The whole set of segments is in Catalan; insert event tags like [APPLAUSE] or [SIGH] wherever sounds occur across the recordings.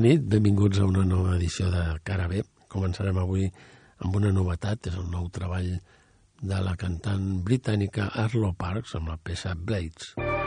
Bona nit, benvinguts a una nova edició de Cara B. Començarem avui amb una novetat, és el nou treball de la cantant britànica Arlo Parks amb la peça Blades. Blades.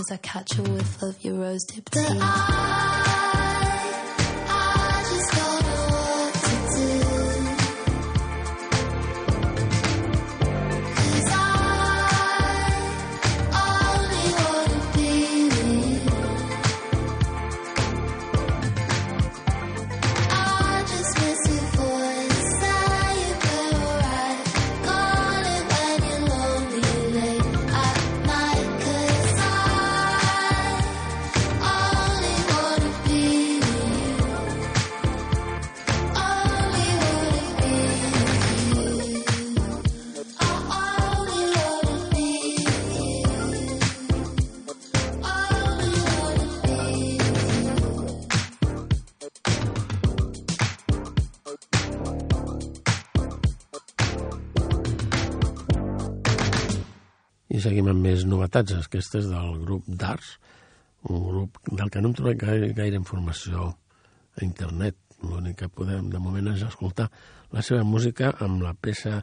Cause I catch a whiff of your rose dipped tea. novetats aquestes del grup d'arts, un grup del que no hem trobat gaire, gaire informació a internet. L'únic que podem, de moment, és escoltar la seva música amb la peça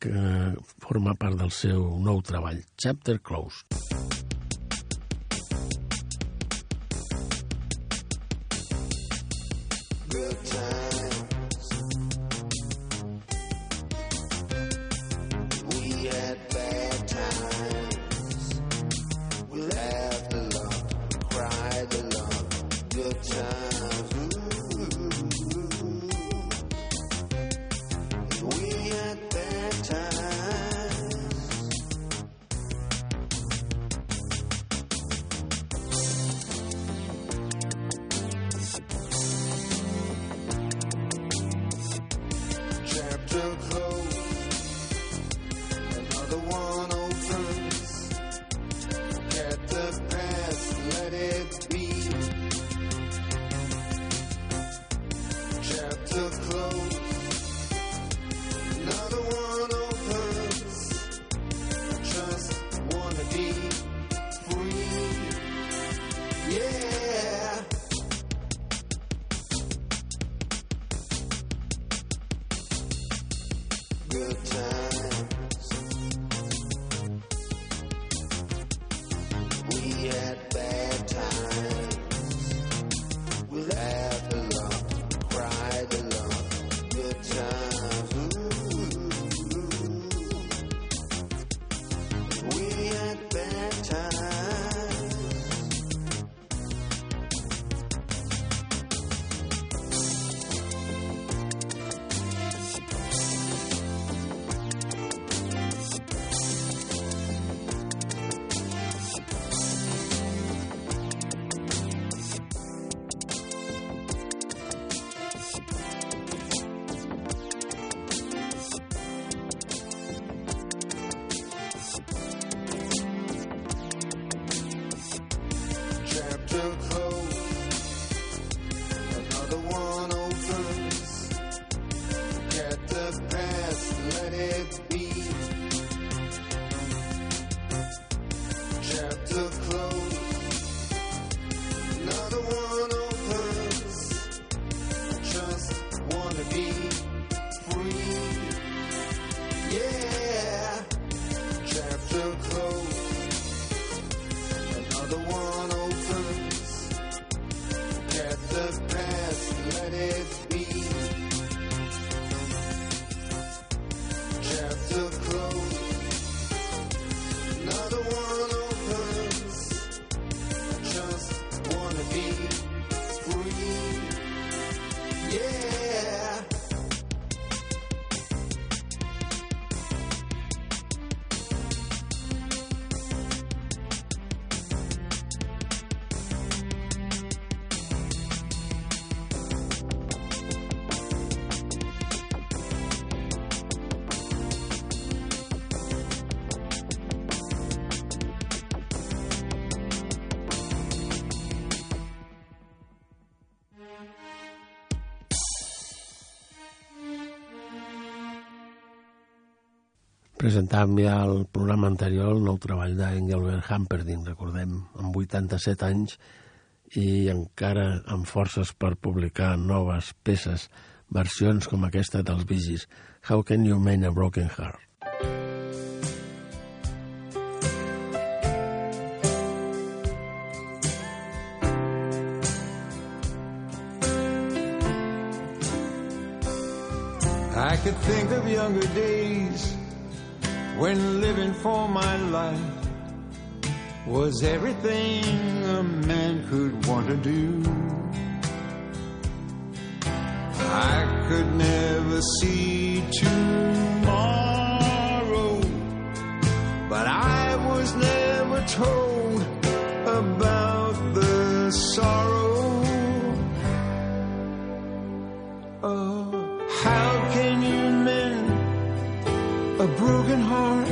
que forma part del seu nou treball, Chapter Closed. Presentàvem ja al programa anterior el nou treball d'Engelbert Humperdinck, recordem, amb 87 anys i encara amb forces per publicar noves peces, versions com aquesta dels Bee How Can You Mend a Broken Heart? I could think of younger days when living for my life was everything a man could want to do. I could never see tomorrow, but I was never told heart?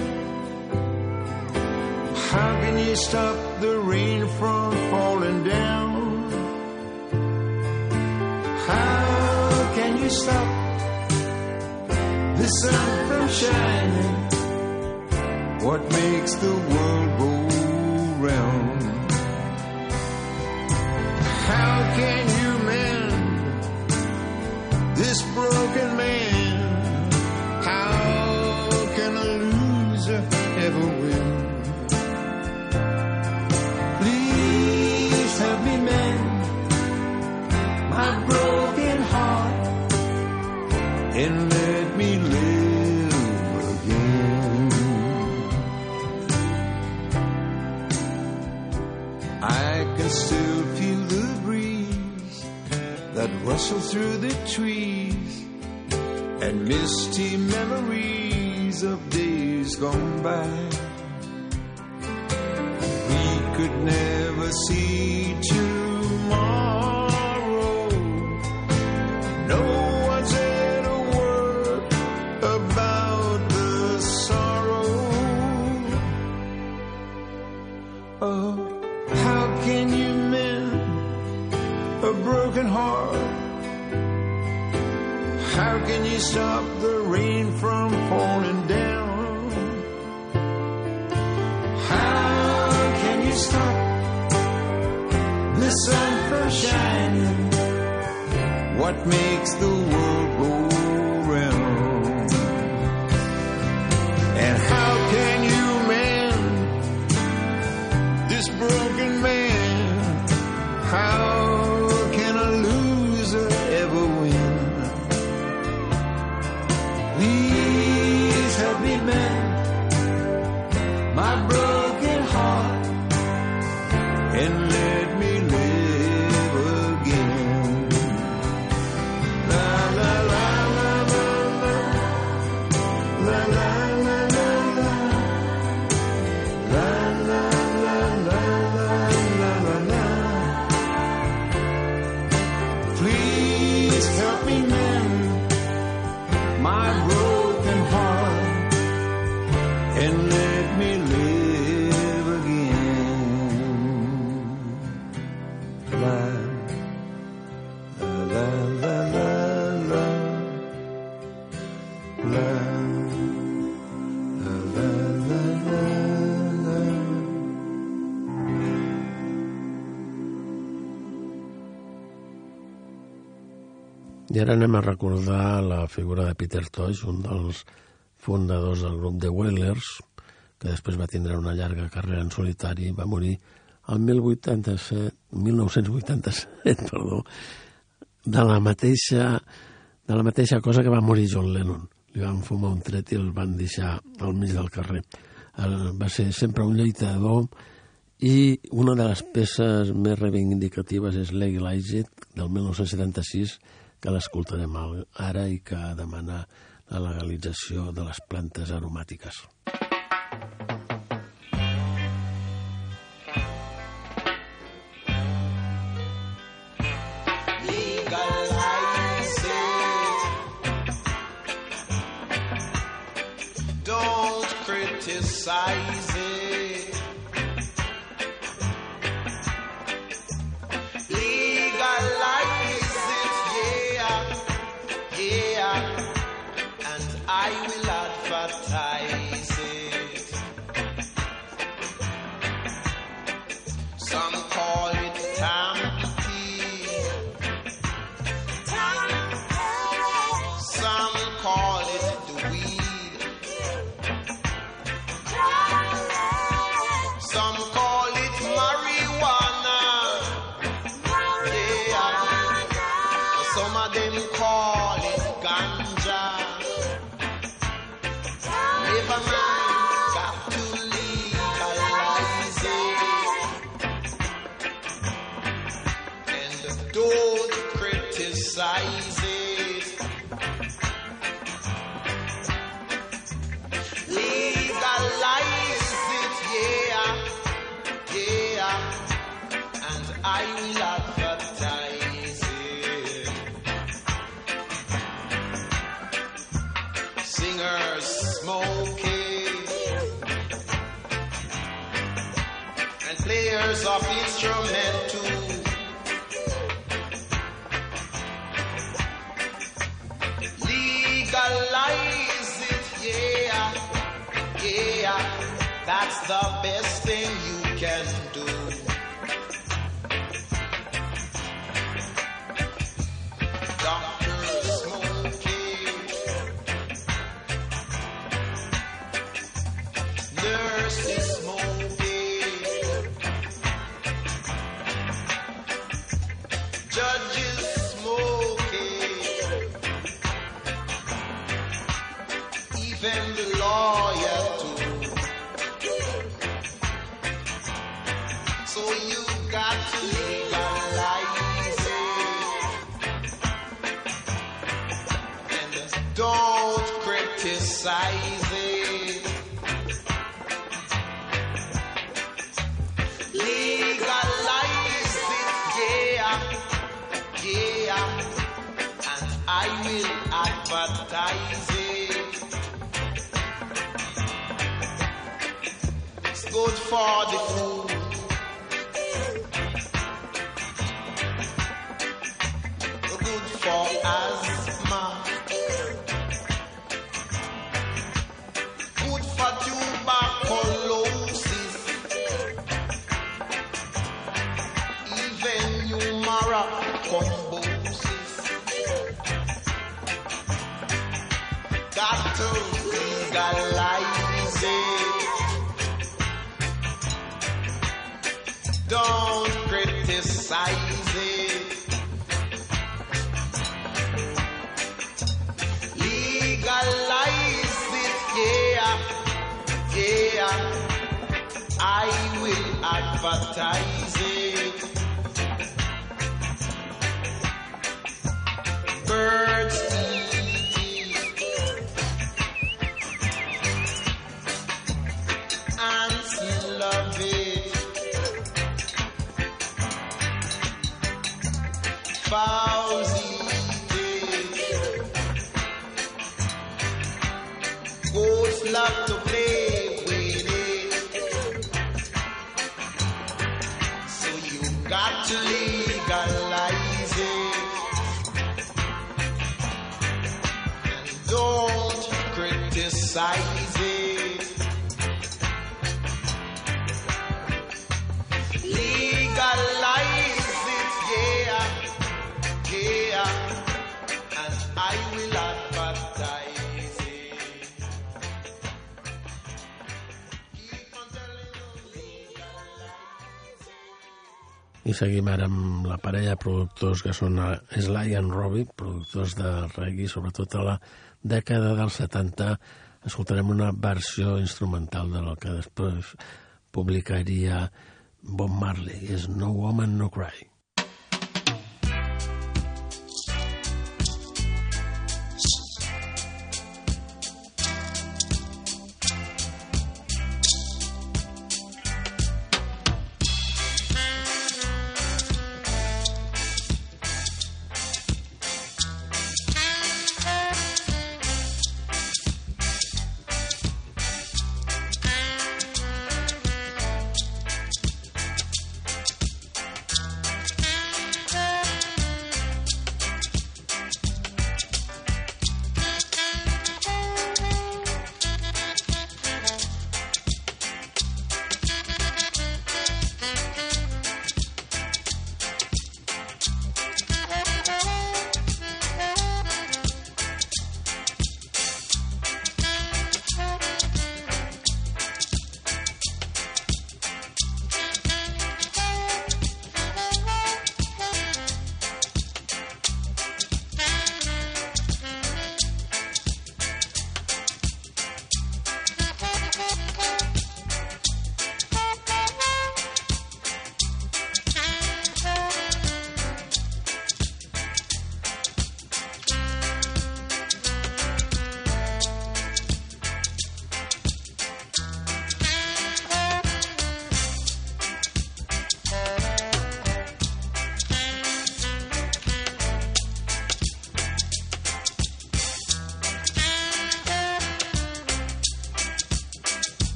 How can you stop the rain from falling down? How can you stop the sun from shining? What makes the world go round? How can that rustles through the trees and misty memories of days gone by. We could never makes the Ara anem a recordar la figura de Peter Tosh, un dels fundadors del grup The Wailers, que després va tindre una llarga carrera en solitari va morir el 1087, 1987 [LAUGHS] perdó, de la mateixa de la mateixa cosa que va morir John Lennon. Li van fumar un tret i el van deixar al mig del carrer. Va ser sempre un lluitador i una de les peces més reivindicatives és Legalize It, del 1976, que l'escoltarem ara i que demana la legalització de les plantes aromàtiques. Legalize. Don't criticize seguim ara amb la parella de productors que són eh, Sly and Robbie, productors de reggae, sobretot a la dècada dels 70. Escoltarem una versió instrumental de la que després publicaria Bob Marley, és No Woman, No Cry.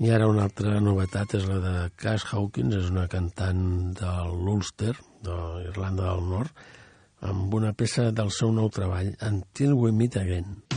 I ara una altra novetat és la de Cass Hawkins, és una cantant de l'Ulster, d'Irlanda del Nord, amb una peça del seu nou treball, Until We Meet Again.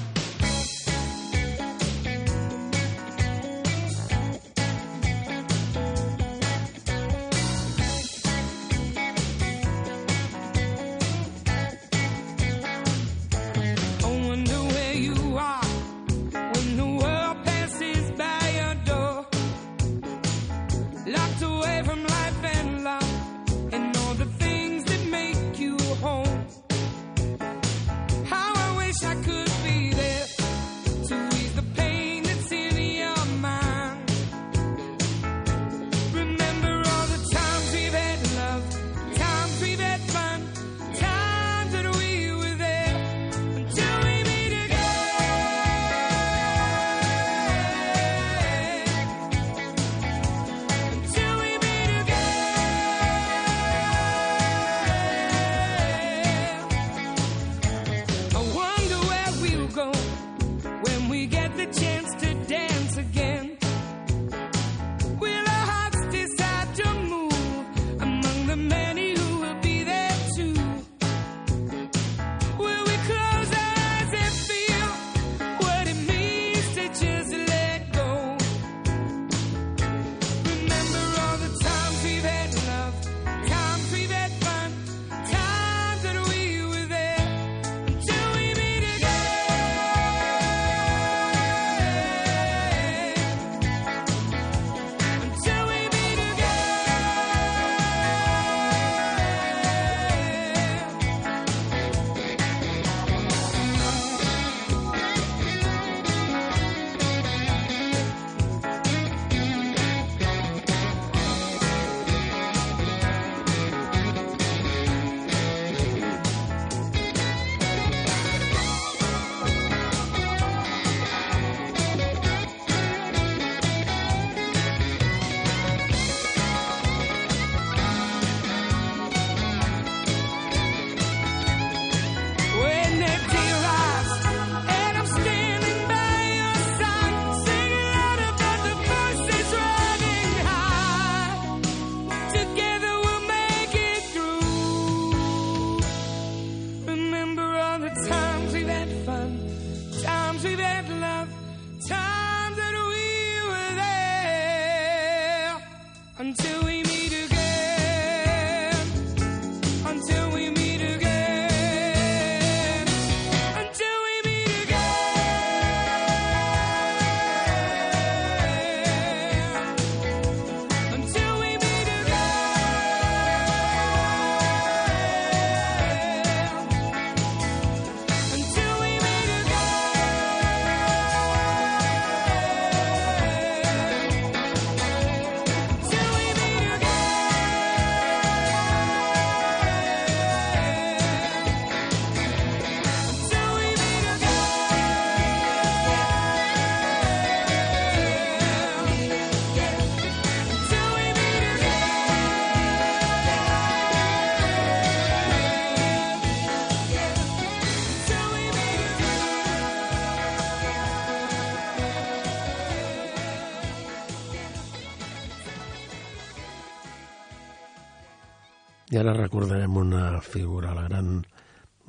I ara recordarem una figura, la gran,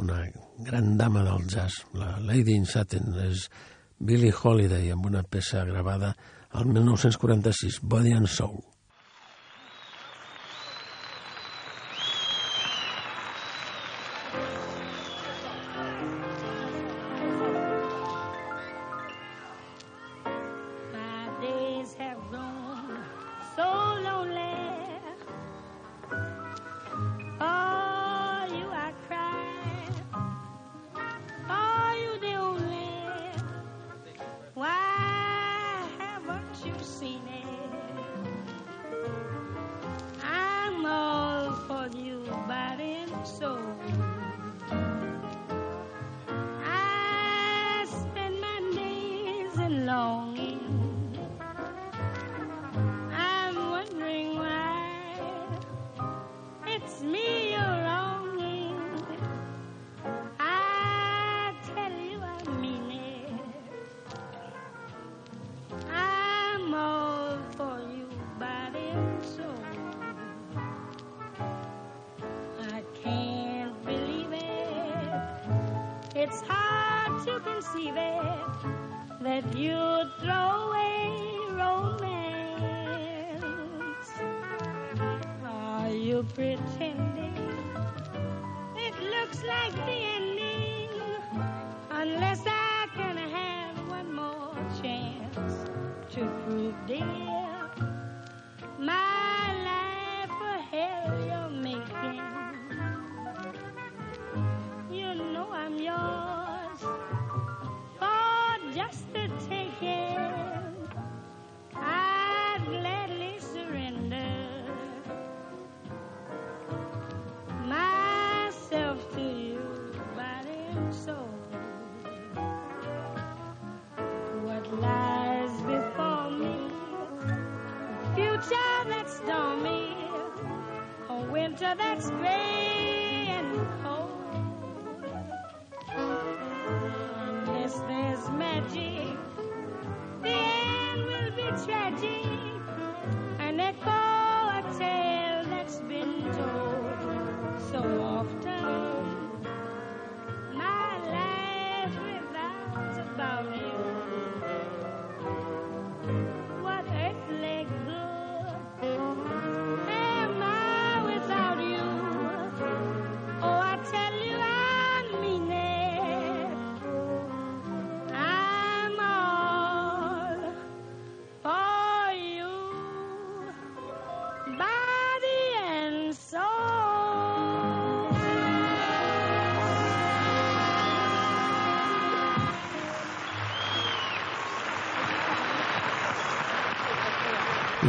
una gran dama del jazz, la Lady in Satin, és Billie Holiday, amb una peça gravada al 1946, Body and Soul. To it that you'd throw away romance. Are you pretending? Future that's stormy, a winter that's gray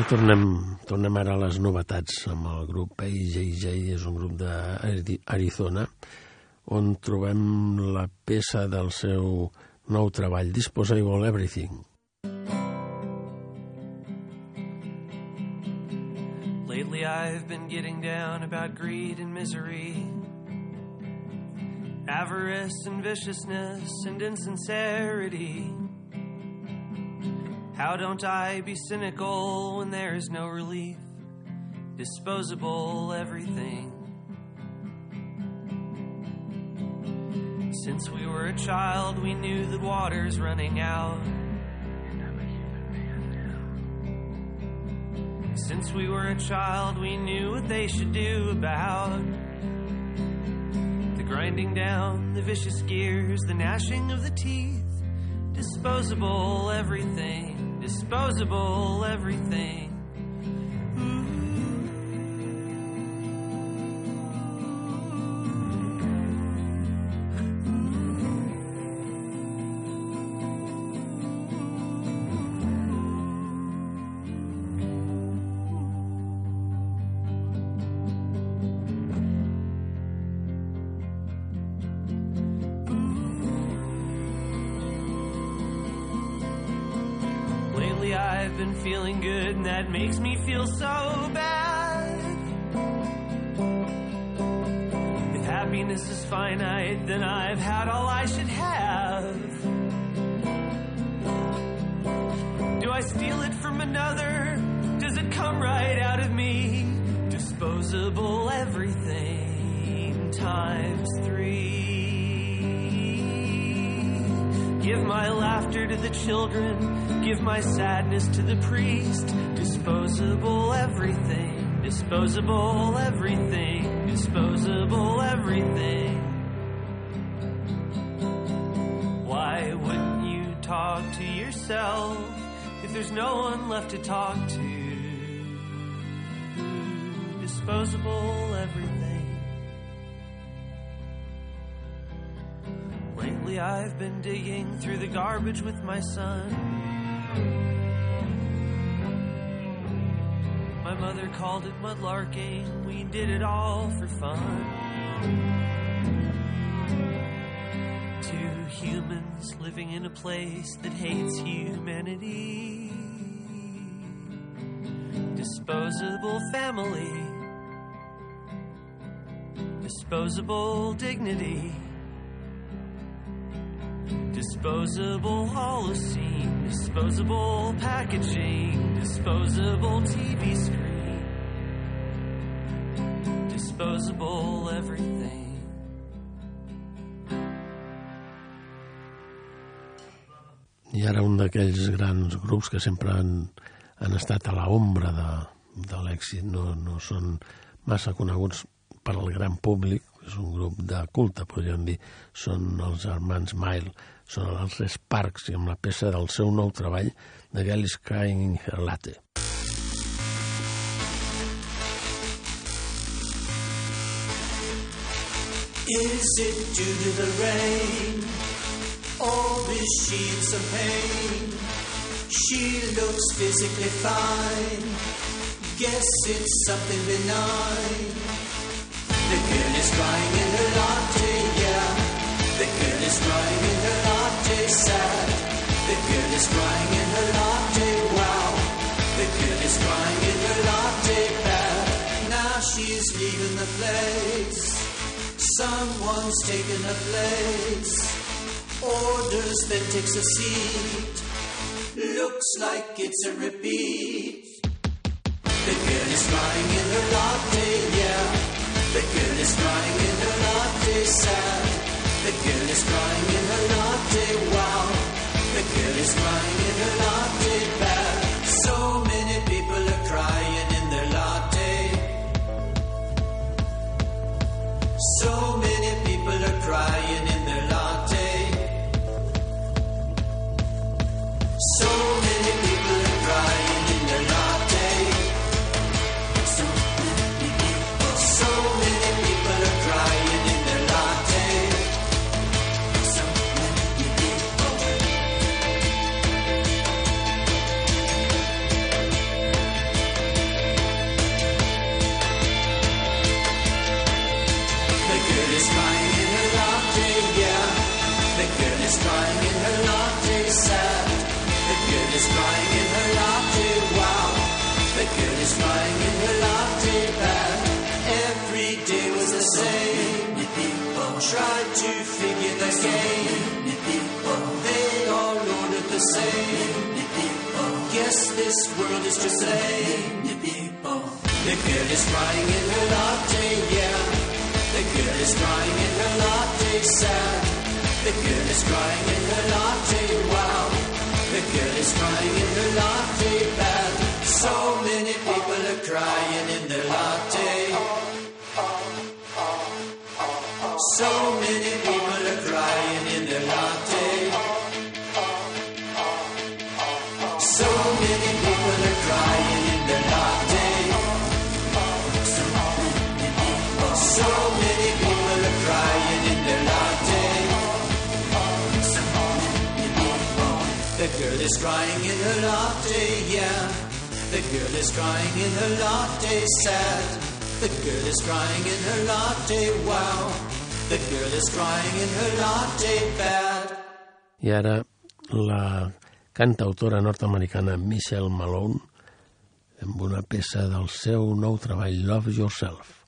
tornem, tornem ara a les novetats amb el grup AJJ, és un grup d'Arizona, on trobem la peça del seu nou treball, Disposable Everything. Lately I've been getting down about greed and misery, avarice and viciousness and insincerity. How don't I be cynical when there is no relief? Disposable everything. Since we were a child, we knew that water's running out. Since we were a child, we knew what they should do about the grinding down, the vicious gears, the gnashing of the teeth. Disposable everything, disposable everything. Laughter to the children, give my sadness to the priest. Disposable everything, disposable everything, disposable everything. Why wouldn't you talk to yourself if there's no one left to talk to? Disposable everything. I've been digging through the garbage with my son. My mother called it mudlarking, we did it all for fun. Two humans living in a place that hates humanity. Disposable family. Disposable dignity. Disposable holocene, disposable packaging, disposable TV screen. disposable everything. I ara un d'aquells grans grups que sempre han, han estat a la ombra de, de l'èxit, no, no són massa coneguts per al gran públic, és un grup de culte, podríem dir, són els germans Mile, són els Sparks, i amb la peça del seu nou treball, de Girl is Crying in Her Latte. Is it due to the rain? Or is she in some pain? She looks physically fine. Guess it's something benign. The girl is crying in her latte, yeah. The girl is crying in her sad. The girl is crying in her latte, wow. The girl is crying in her latte, bad. Now she's leaving the place. Someone's taken her place. Orders, then takes a seat. Looks like it's a repeat. The girl is crying in her latte, yeah. The girl is crying in her latte, sad. The girl is crying in her latte, is mine. World is just lame. People the girl is crying in her latte, yeah. The girl is crying in her latte, sad. The girl is crying in her latte, wow. The girl is crying in her latte, bad. So many people are crying in their latte. So many people The girl is crying in her latte, yeah. The girl is crying in her latte, sad. The girl is crying in her latte, wow. The girl is crying in her latte, bad. I ara la cantautora nord-americana Michelle Malone amb una peça del seu nou treball Love Yourself.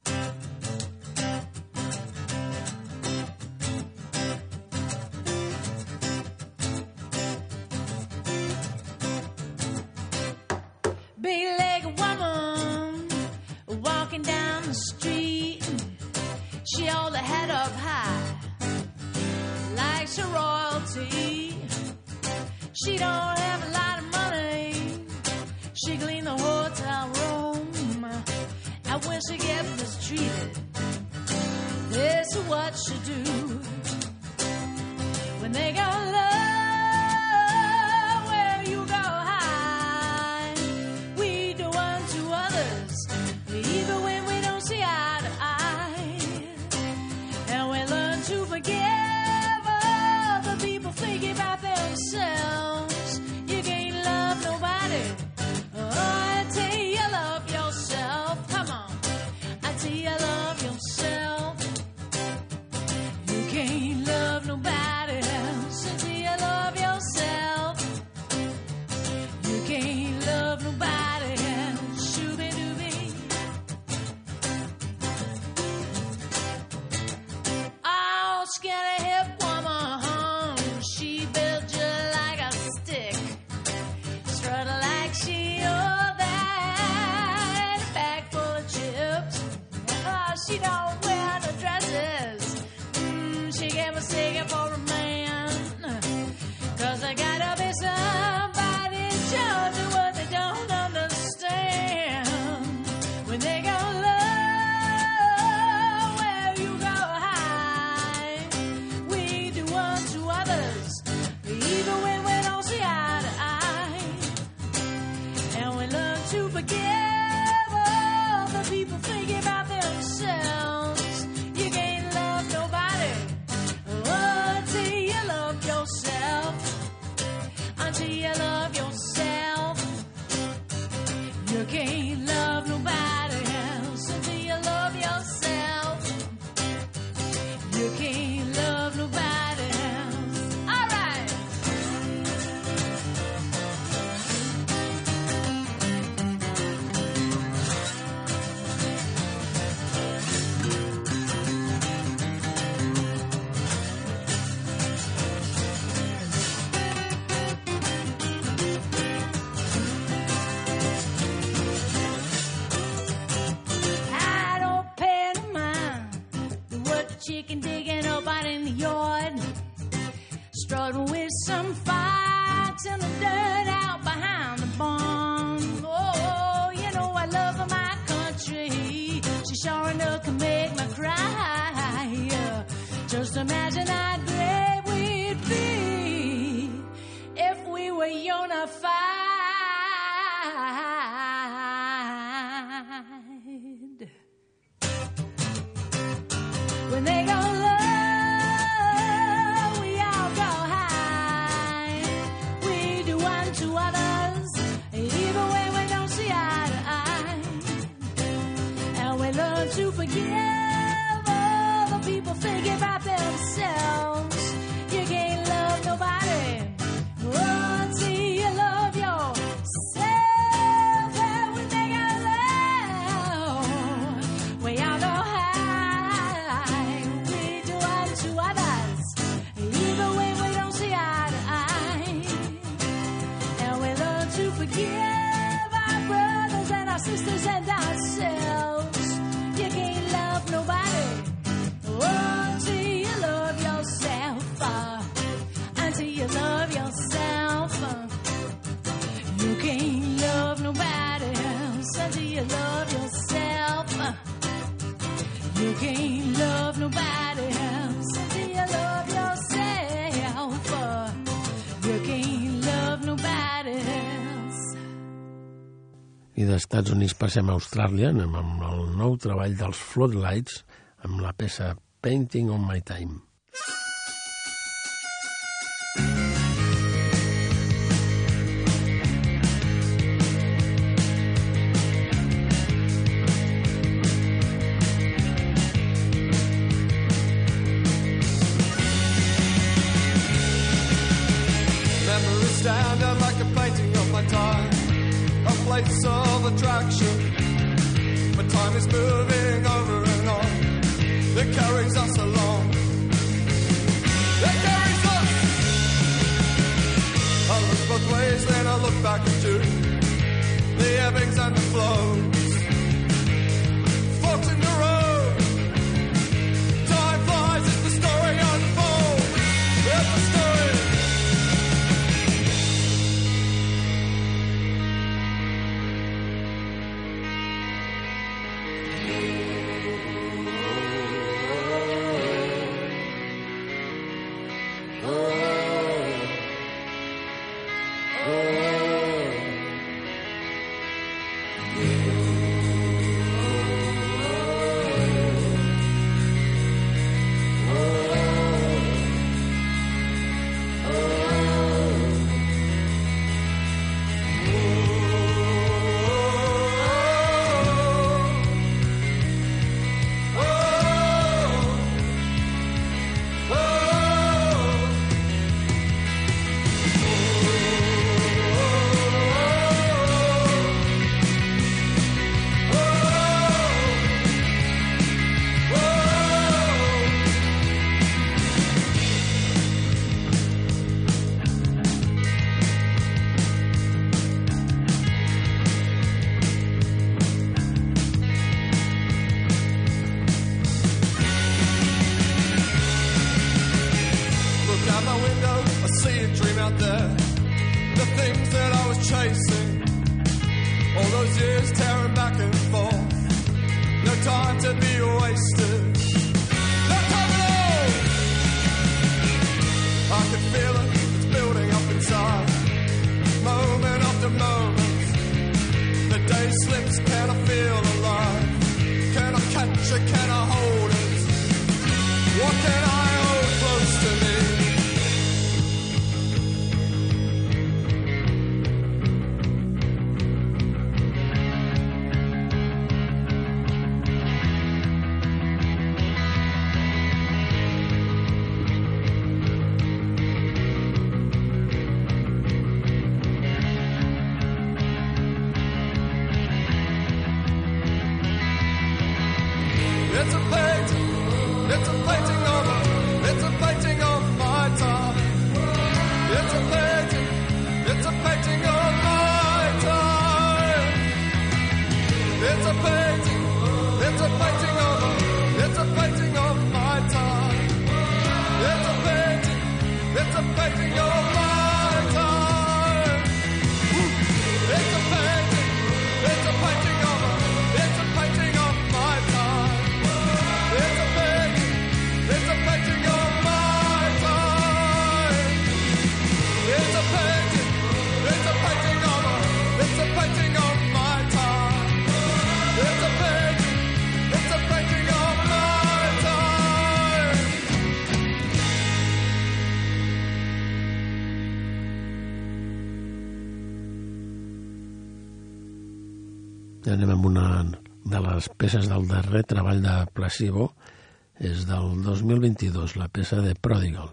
night. Estats Units passem a Austràlia, amb el nou treball dels Floodlights, amb la peça Painting on My Time. Oh. peces del darrer treball de Placebo és del 2022, la peça de Prodigal.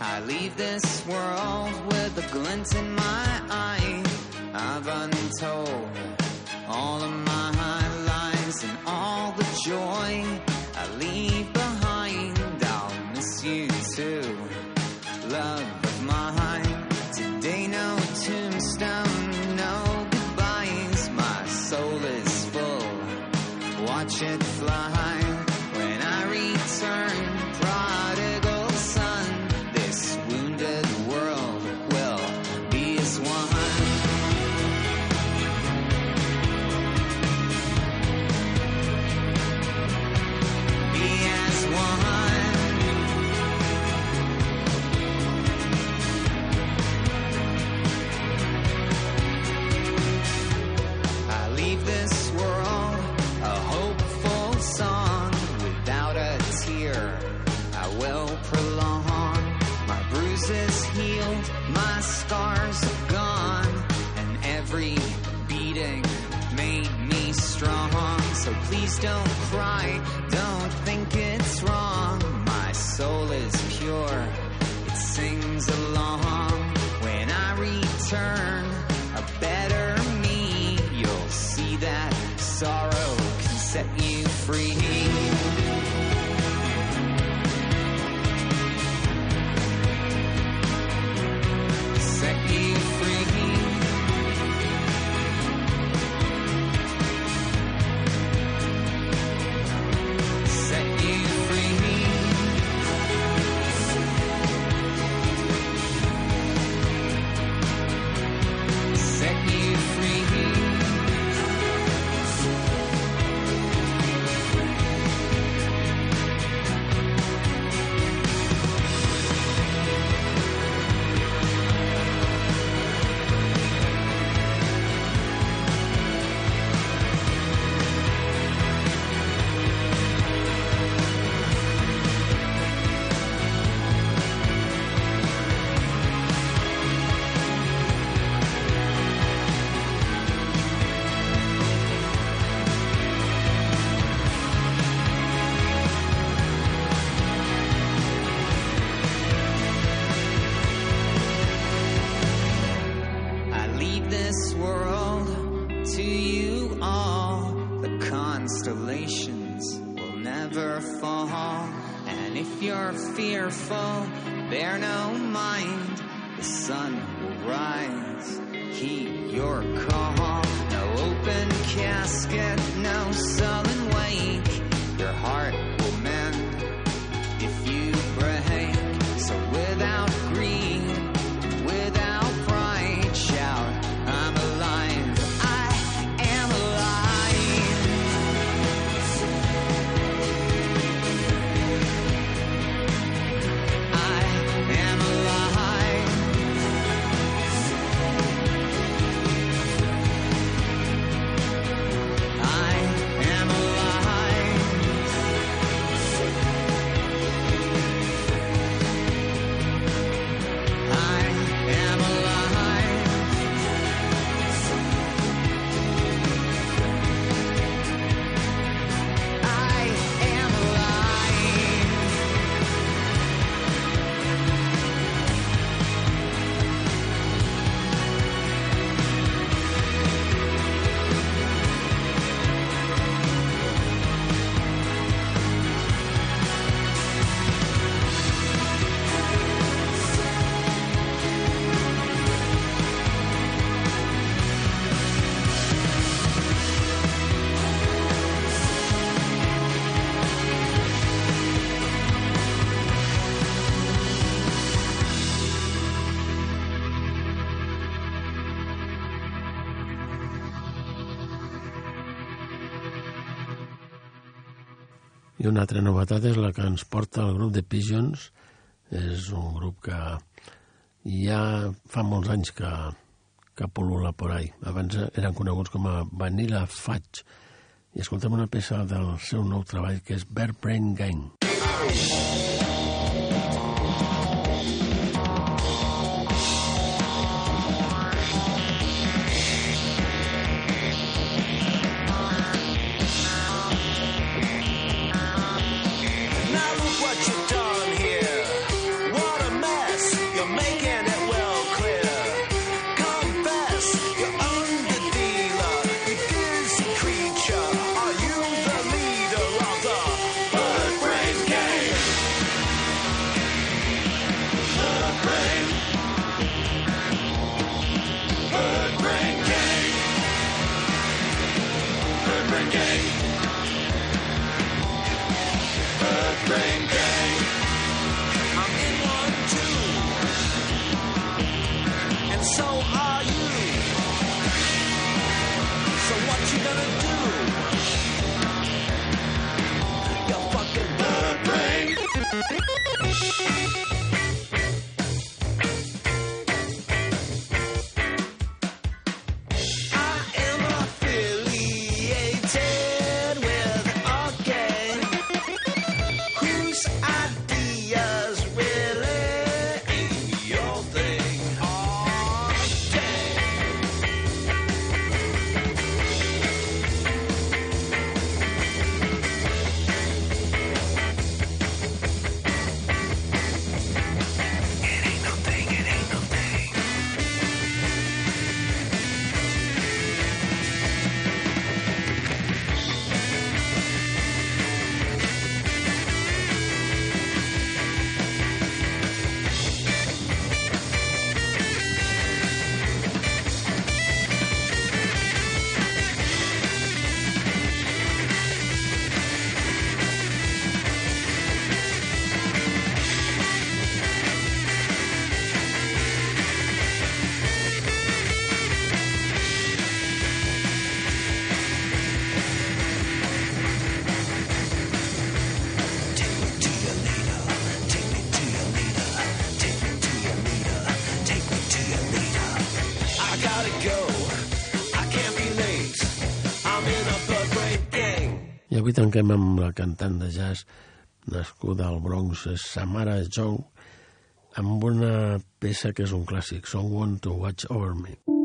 I leave this world with a glint in my eye. I've untold join Don't cry, don't think it's wrong. My soul is pure. Una altra novetat és la que ens porta el grup de Pigeons. És un grup que ja fa molts anys que, que pol·lula por ahí. Abans eren coneguts com a Vanilla Fudge. I escoltem una peça del seu nou treball que és Bear Brain Gang. Now Avui tanquem amb la cantant de jazz nascuda al Bronx, Samara Joe, amb una peça que és un clàssic, Someone to Watch Over Me.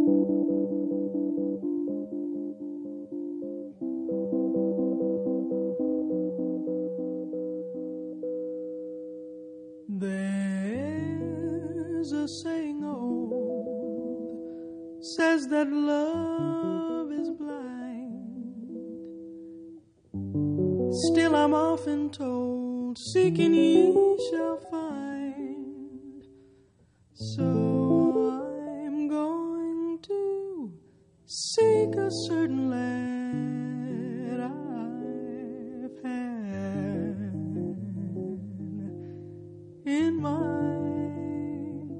Seeking ye shall find. So I'm going to seek a certain lad I've had in mind.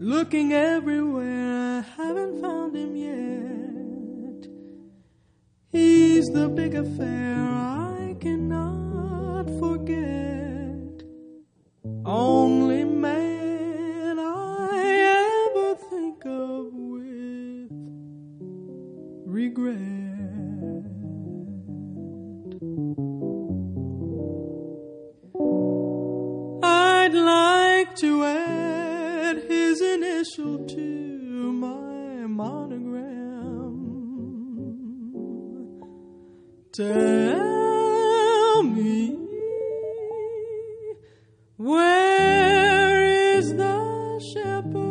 Looking everywhere, I haven't found him yet. He's the big affair I cannot forget. Only man I ever think of with regret. I'd like to add his initial to my monogram. Tell where is the shepherd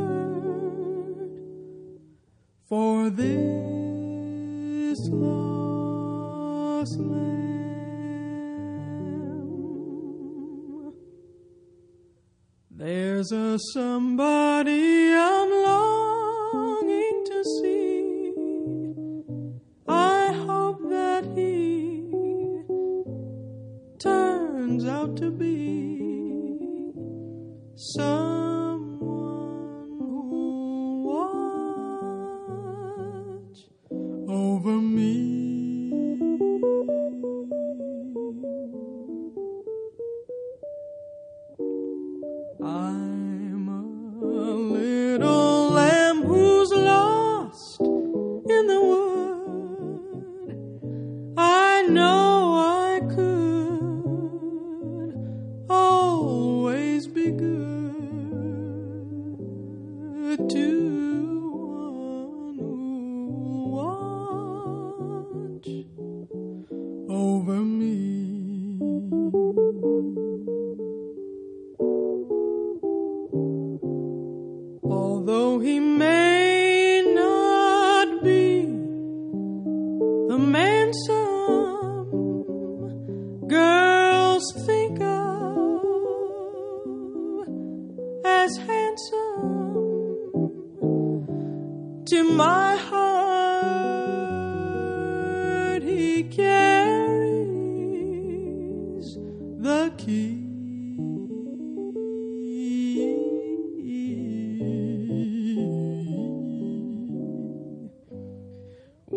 for this lost lamb? There's a somebody I'm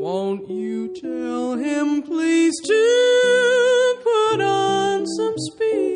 Won't you tell him, please, to put on some speed?